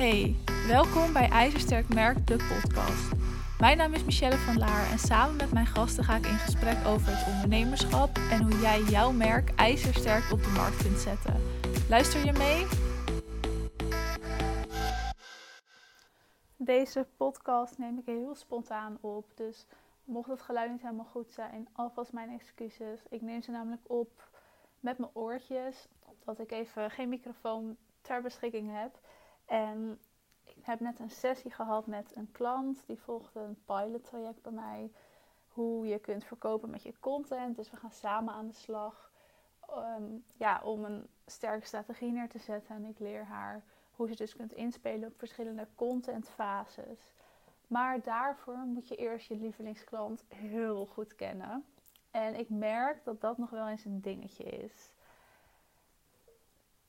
Hey, welkom bij IJzersterk Merk, de podcast. Mijn naam is Michelle van Laar en samen met mijn gasten ga ik in gesprek over het ondernemerschap en hoe jij jouw merk ijzersterk op de markt kunt zetten. Luister je mee? Deze podcast neem ik heel spontaan op, dus mocht het geluid niet helemaal goed zijn, alvast mijn excuses. Ik neem ze namelijk op met mijn oortjes, omdat ik even geen microfoon ter beschikking heb. En ik heb net een sessie gehad met een klant. Die volgde een pilot traject bij mij. Hoe je kunt verkopen met je content. Dus we gaan samen aan de slag. Ehm, ja, om een sterke strategie neer te zetten. En ik leer haar hoe ze dus kunt inspelen op verschillende contentfases. Maar daarvoor moet je eerst je lievelingsklant heel goed kennen. En ik merk dat dat nog wel eens een dingetje is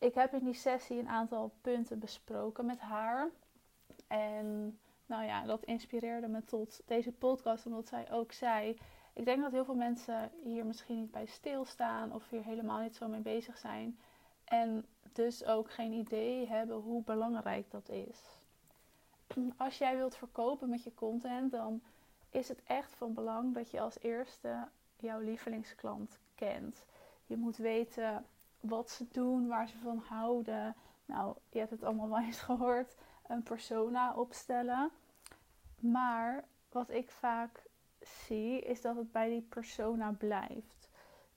ik heb in die sessie een aantal punten besproken met haar. En nou ja, dat inspireerde me tot deze podcast, omdat zij ook zei: Ik denk dat heel veel mensen hier misschien niet bij stilstaan of hier helemaal niet zo mee bezig zijn. En dus ook geen idee hebben hoe belangrijk dat is. Als jij wilt verkopen met je content, dan is het echt van belang dat je als eerste jouw lievelingsklant kent. Je moet weten wat ze doen, waar ze van houden. Nou, je hebt het allemaal wel eens gehoord. Een persona opstellen. Maar wat ik vaak zie, is dat het bij die persona blijft.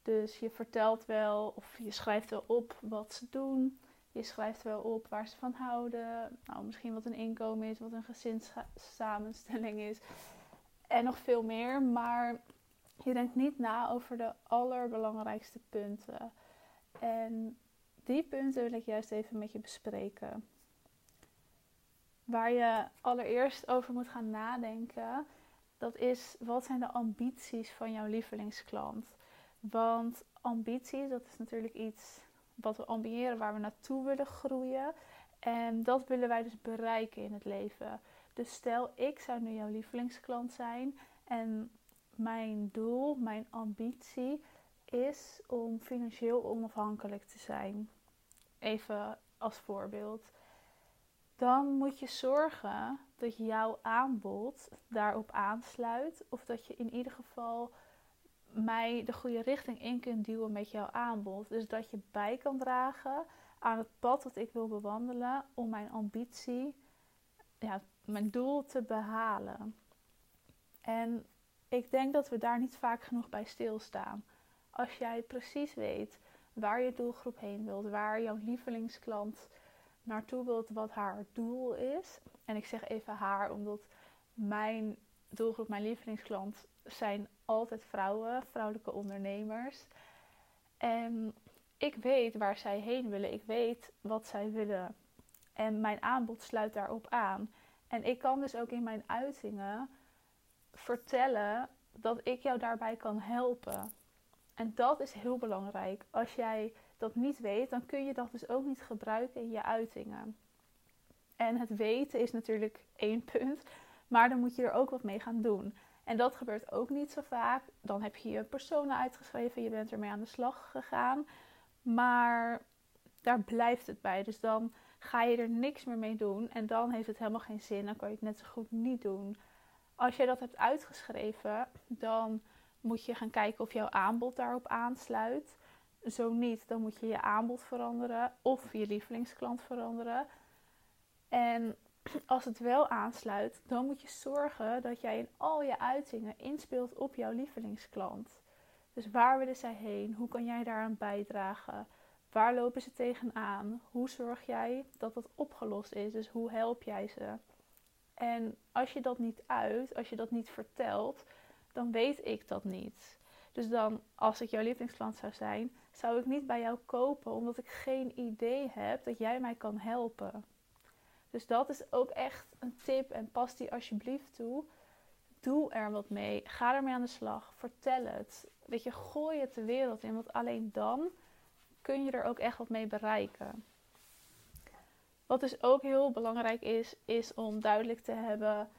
Dus je vertelt wel of je schrijft wel op wat ze doen. Je schrijft wel op waar ze van houden. Nou, misschien wat een inkomen is, wat een gezinssamenstelling is. En nog veel meer. Maar je denkt niet na over de allerbelangrijkste punten. En die punten wil ik juist even met je bespreken. Waar je allereerst over moet gaan nadenken, dat is wat zijn de ambities van jouw lievelingsklant? Want ambities, dat is natuurlijk iets wat we ambiëren, waar we naartoe willen groeien. En dat willen wij dus bereiken in het leven. Dus stel, ik zou nu jouw lievelingsklant zijn en mijn doel, mijn ambitie is om financieel onafhankelijk te zijn. Even als voorbeeld. Dan moet je zorgen dat jouw aanbod daarop aansluit. Of dat je in ieder geval mij de goede richting in kunt duwen met jouw aanbod. Dus dat je bij kan dragen aan het pad dat ik wil bewandelen om mijn ambitie, ja, mijn doel te behalen. En ik denk dat we daar niet vaak genoeg bij stilstaan als jij precies weet waar je doelgroep heen wilt, waar jouw lievelingsklant naartoe wilt, wat haar doel is. En ik zeg even haar, omdat mijn doelgroep, mijn lievelingsklant, zijn altijd vrouwen, vrouwelijke ondernemers. En ik weet waar zij heen willen. Ik weet wat zij willen. En mijn aanbod sluit daarop aan. En ik kan dus ook in mijn uitingen vertellen dat ik jou daarbij kan helpen. En dat is heel belangrijk. Als jij dat niet weet, dan kun je dat dus ook niet gebruiken in je uitingen. En het weten is natuurlijk één punt, maar dan moet je er ook wat mee gaan doen. En dat gebeurt ook niet zo vaak. Dan heb je je persona uitgeschreven, je bent ermee aan de slag gegaan. Maar daar blijft het bij. Dus dan ga je er niks meer mee doen. En dan heeft het helemaal geen zin. Dan kan je het net zo goed niet doen. Als je dat hebt uitgeschreven, dan moet je gaan kijken of jouw aanbod daarop aansluit. Zo niet, dan moet je je aanbod veranderen of je lievelingsklant veranderen. En als het wel aansluit, dan moet je zorgen dat jij in al je uitingen inspeelt op jouw lievelingsklant. Dus waar willen zij heen? Hoe kan jij daaraan bijdragen? Waar lopen ze tegenaan? Hoe zorg jij dat dat opgelost is? Dus hoe help jij ze? En als je dat niet uit, als je dat niet vertelt, dan weet ik dat niet. Dus dan, als ik jouw lievelingsklant zou zijn, zou ik niet bij jou kopen, omdat ik geen idee heb dat jij mij kan helpen. Dus dat is ook echt een tip en pas die alsjeblieft toe. Doe er wat mee. Ga ermee aan de slag. Vertel het. Weet je, gooi het de wereld in, want alleen dan kun je er ook echt wat mee bereiken. Wat dus ook heel belangrijk is, is om duidelijk te hebben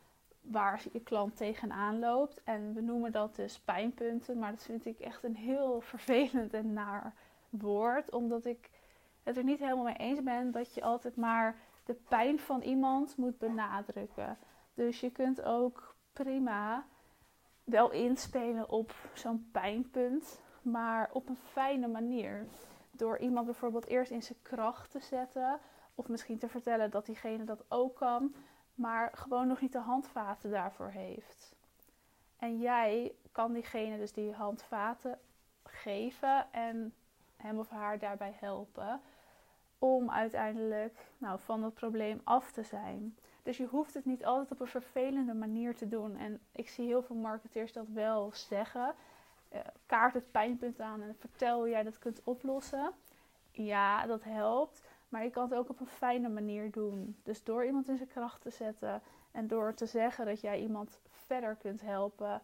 waar je klant tegenaan loopt. En we noemen dat dus pijnpunten, maar dat vind ik echt een heel vervelend en naar woord, omdat ik het er niet helemaal mee eens ben dat je altijd maar de pijn van iemand moet benadrukken. Dus je kunt ook prima wel inspelen op zo'n pijnpunt, maar op een fijne manier. Door iemand bijvoorbeeld eerst in zijn kracht te zetten, of misschien te vertellen dat diegene dat ook kan, maar gewoon nog niet de handvaten daarvoor heeft. En jij kan diegene dus die handvaten geven en hem of haar daarbij helpen om uiteindelijk nou, van dat probleem af te zijn. Dus je hoeft het niet altijd op een vervelende manier te doen. En ik zie heel veel marketeers dat wel zeggen. Uh, kaart het pijnpunt aan en vertel hoe jij dat kunt oplossen. Ja, dat helpt. Maar je kan het ook op een fijne manier doen. Dus door iemand in zijn kracht te zetten en door te zeggen dat jij iemand verder kunt helpen.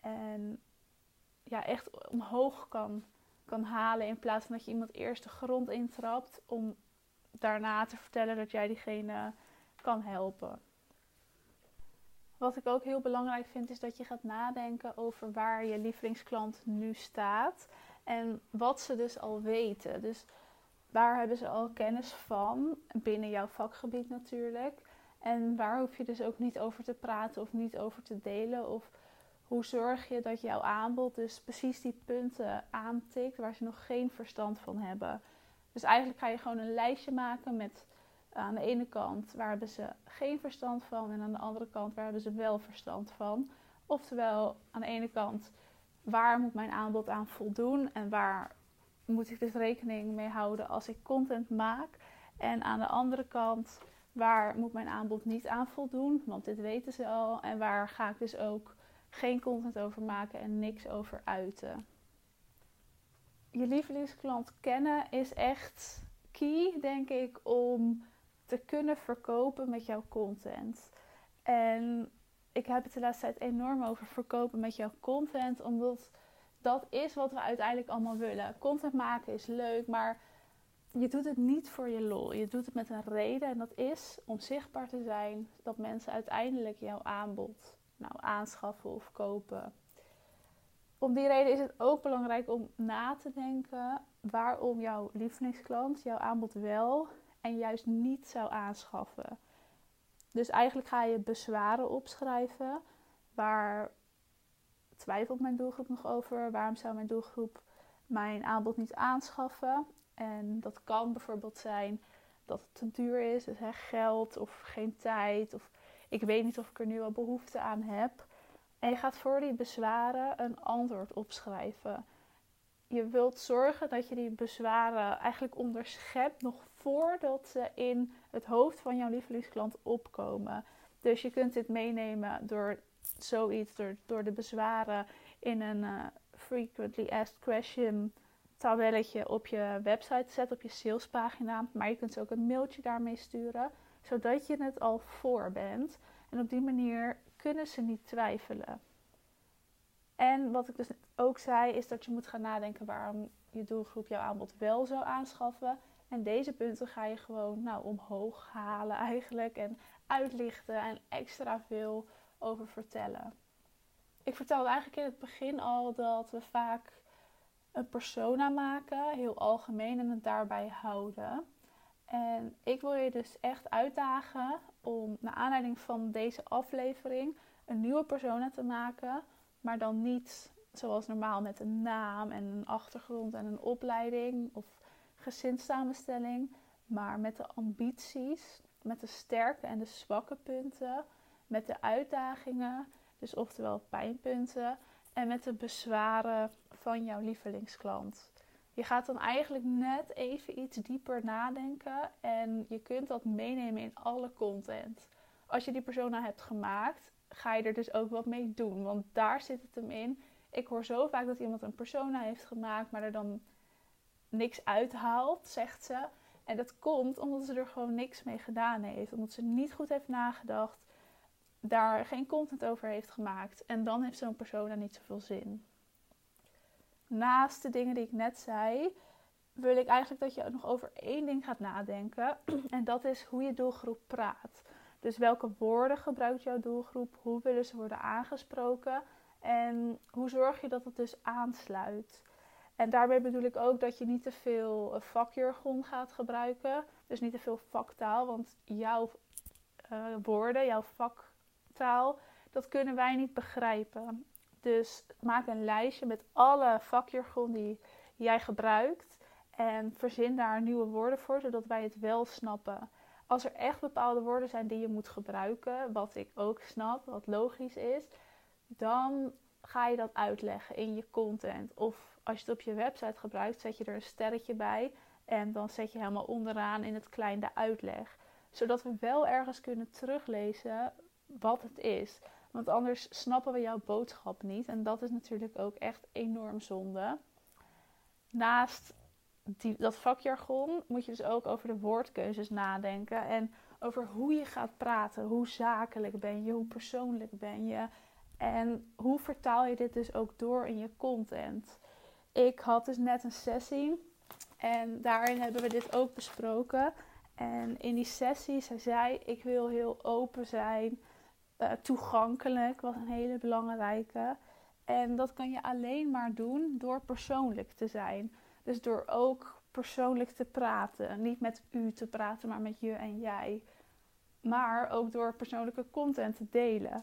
En ja, echt omhoog kan, kan halen. In plaats van dat je iemand eerst de grond intrapt. Om daarna te vertellen dat jij diegene kan helpen. Wat ik ook heel belangrijk vind, is dat je gaat nadenken over waar je lievelingsklant nu staat. En wat ze dus al weten. Dus waar hebben ze al kennis van? Binnen jouw vakgebied natuurlijk. En waar hoef je dus ook niet over te praten of niet over te delen. Of hoe zorg je dat jouw aanbod dus precies die punten aantikt waar ze nog geen verstand van hebben. Dus eigenlijk ga je gewoon een lijstje maken met aan de ene kant waar hebben ze geen verstand van en aan de andere kant waar hebben ze wel verstand van. Oftewel aan de ene kant waar moet mijn aanbod aan voldoen en waar moet ik dus rekening mee houden als ik content maak. En aan de andere kant waar moet mijn aanbod niet aan voldoen, want dit weten ze al. En waar ga ik dus ook geen content over maken en niks over uiten. Je lievelingsklant kennen is echt key, denk ik, om te kunnen verkopen met jouw content. En ik heb het de laatste tijd enorm over verkopen met jouw content, omdat dat is wat we uiteindelijk allemaal willen. Content maken is leuk, maar je doet het niet voor je lol. Je doet het met een reden en dat is om zichtbaar te zijn, dat mensen uiteindelijk jouw aanbod nou, aanschaffen of kopen. Om die reden is het ook belangrijk om na te denken waarom jouw lievelingsklant jouw aanbod wel en juist niet zou aanschaffen. Dus eigenlijk ga je bezwaren opschrijven. Waar twijfelt mijn doelgroep nog over? Waarom zou mijn doelgroep mijn aanbod niet aanschaffen? En dat kan bijvoorbeeld zijn dat het te duur is, dus hè, geld of geen tijd. Of ik weet niet of ik er nu al behoefte aan heb. En je gaat voor die bezwaren een antwoord opschrijven. Je wilt zorgen dat je die bezwaren eigenlijk onderschept nog voordat ze in het hoofd van jouw lievelingsklant opkomen. Dus je kunt dit meenemen door zoiets, door, door de bezwaren in een uh, frequently asked question tabelletje op je website te zetten, op je salespagina. Maar je kunt ze ook een mailtje daarmee sturen, zodat je het al voor bent. En op die manier kunnen ze niet twijfelen. En wat ik dus ook zei, is dat je moet gaan nadenken waarom je doelgroep jouw aanbod wel zou aanschaffen. En deze punten ga je gewoon nou, omhoog halen eigenlijk. En uitlichten en extra veel over vertellen. Ik vertelde eigenlijk in het begin al dat we vaak een persona maken, heel algemeen, en het daarbij houden. En ik wil je dus echt uitdagen om, naar aanleiding van deze aflevering, een nieuwe persona te maken. Maar dan niet zoals normaal met een naam en een achtergrond en een opleiding of gezinssamenstelling, maar met de ambities, met de sterke en de zwakke punten, met de uitdagingen, dus oftewel pijnpunten, en met de bezwaren van jouw lievelingsklant. Je gaat dan eigenlijk net even iets dieper nadenken en je kunt dat meenemen in alle content. Als je die persona hebt gemaakt, ga je er dus ook wat mee doen, want daar zit het hem in. Ik hoor zo vaak dat iemand een persona heeft gemaakt, maar er dan niks uithaalt, zegt ze. En dat komt omdat ze er gewoon niks mee gedaan heeft. Omdat ze niet goed heeft nagedacht, daar geen content over heeft gemaakt. En dan heeft zo'n persona niet zoveel zin. Naast de dingen die ik net zei, wil ik eigenlijk dat je nog over één ding gaat nadenken. En dat is hoe je doelgroep praat. Dus welke woorden gebruikt jouw doelgroep? Hoe willen ze worden aangesproken? En hoe zorg je dat het dus aansluit? En daarbij bedoel ik ook dat je niet te veel vakjargon gaat gebruiken. Dus niet te veel vaktaal, want jouw uh, woorden, jouw vaktaal, dat kunnen wij niet begrijpen. Dus maak een lijstje met alle vakjargon die jij gebruikt. En verzin daar nieuwe woorden voor, zodat wij het wel snappen. Als er echt bepaalde woorden zijn die je moet gebruiken, wat ik ook snap, wat logisch is, dan ga je dat uitleggen in je content. Of als je het op je website gebruikt, zet je er een sterretje bij en dan zet je helemaal onderaan in het klein de uitleg. Zodat we wel ergens kunnen teruglezen wat het is. Want anders snappen we jouw boodschap niet. En dat is natuurlijk ook echt enorm zonde. Naast die, dat vakjargon moet je dus ook over de woordkeuzes nadenken. En over hoe je gaat praten. Hoe zakelijk ben je? Hoe persoonlijk ben je? En hoe vertaal je dit dus ook door in je content? Ik had dus net een sessie en daarin hebben we dit ook besproken. En in die sessie zei zij: Ik wil heel open zijn, uh, toegankelijk, was een hele belangrijke. En dat kan je alleen maar doen door persoonlijk te zijn. Dus door ook persoonlijk te praten. Niet met u te praten, maar met je en jij. Maar ook door persoonlijke content te delen.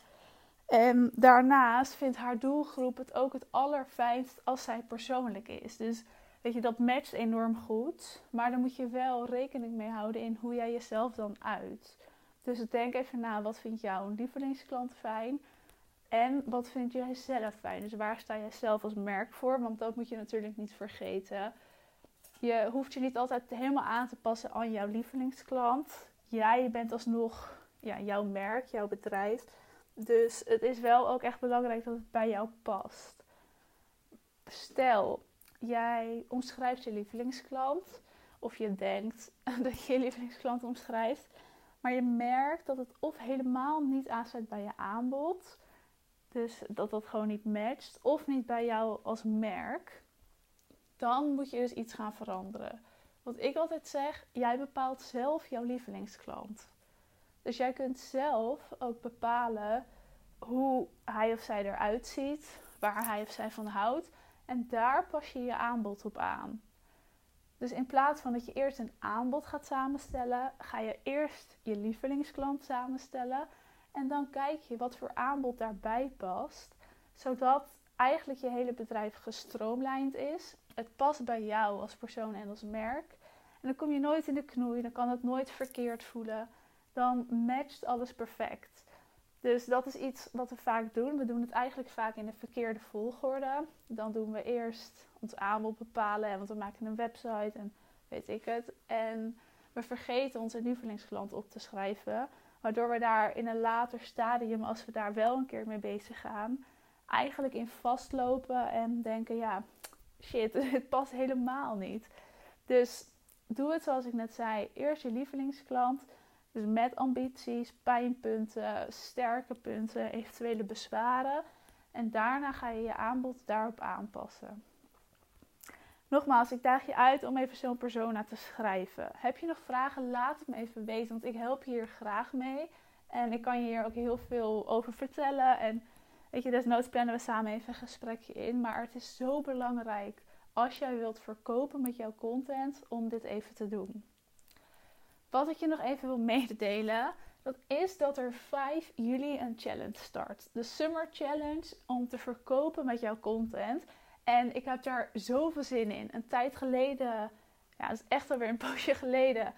En daarnaast vindt haar doelgroep het ook het allerfijnst als zij persoonlijk is. Dus weet je, dat matcht enorm goed. Maar dan moet je wel rekening mee houden in hoe jij jezelf dan uit. Dus denk even na, wat vindt jouw lievelingsklant fijn? En wat vind jij zelf fijn? Dus waar sta jij zelf als merk voor? Want dat moet je natuurlijk niet vergeten. Je hoeft je niet altijd helemaal aan te passen aan jouw lievelingsklant. Jij bent alsnog ja, jouw merk, jouw bedrijf. Dus het is wel ook echt belangrijk dat het bij jou past. Stel, jij omschrijft je lievelingsklant. Of je denkt dat je je lievelingsklant omschrijft. Maar je merkt dat het of helemaal niet aansluit bij je aanbod. Dus dat dat gewoon niet matcht. Of niet bij jou als merk. Dan moet je dus iets gaan veranderen. Want ik altijd zeg, jij bepaalt zelf jouw lievelingsklant. Dus jij kunt zelf ook bepalen hoe hij of zij eruit ziet, waar hij of zij van houdt. En daar pas je je aanbod op aan. Dus in plaats van dat je eerst een aanbod gaat samenstellen, ga je eerst je lievelingsklant samenstellen. En dan kijk je wat voor aanbod daarbij past. Zodat eigenlijk je hele bedrijf gestroomlijnd is. Het past bij jou als persoon en als merk. En dan kom je nooit in de knoei, dan kan het nooit verkeerd voelen. Dan matcht alles perfect. Dus dat is iets wat we vaak doen. We doen het eigenlijk vaak in de verkeerde volgorde. Dan doen we eerst ons aanbod bepalen, want we maken een website en weet ik het. En we vergeten onze lievelingsklant op te schrijven. Waardoor we daar in een later stadium, als we daar wel een keer mee bezig gaan, eigenlijk in vastlopen en denken: ja, shit, het past helemaal niet. Dus doe het zoals ik net zei: eerst je lievelingsklant dus met ambities, pijnpunten, sterke punten, eventuele bezwaren. En daarna ga je je aanbod daarop aanpassen. Nogmaals, ik daag je uit om even zo'n persona te schrijven. Heb je nog vragen? Laat het me even weten, want ik help je hier graag mee. En ik kan je hier ook heel veel over vertellen. En weet je, desnoods plannen we samen even een gesprekje in. Maar het is zo belangrijk als jij wilt verkopen met jouw content om dit even te doen. Wat ik je nog even wil mededelen, dat is dat er 5 juli een challenge start. De Summer Challenge om te verkopen met jouw content. En ik heb daar zoveel zin in. Een tijd geleden, ja, dat is echt alweer een poosje geleden,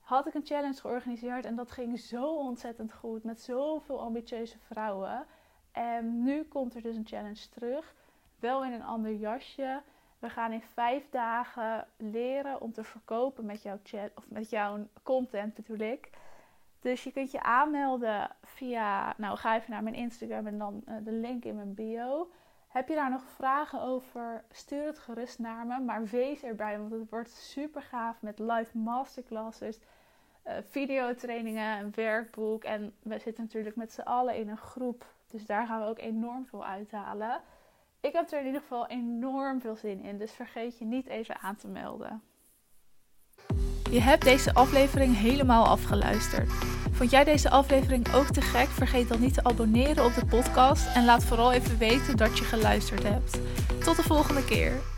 had ik een challenge georganiseerd. En dat ging zo ontzettend goed met zoveel ambitieuze vrouwen. En nu komt er dus een challenge terug. Wel in een ander jasje. We gaan in vijf dagen leren om te verkopen met jouw chat of met jouw content bedoel ik. Dus je kunt je aanmelden via, nou ga even naar mijn Instagram en dan uh, de link in mijn bio. Heb je daar nog vragen over? Stuur het gerust naar me, maar wees erbij, want het wordt super gaaf met live masterclasses, uh, videotrainingen, een werkboek. En we zitten natuurlijk met z'n allen in een groep, dus daar gaan we ook enorm veel uithalen. Ik heb er in ieder geval enorm veel zin in, dus vergeet je niet even aan te melden. Je hebt deze aflevering helemaal afgeluisterd. Vond jij deze aflevering ook te gek? Vergeet dan niet te abonneren op de podcast en laat vooral even weten dat je geluisterd hebt. Tot de volgende keer.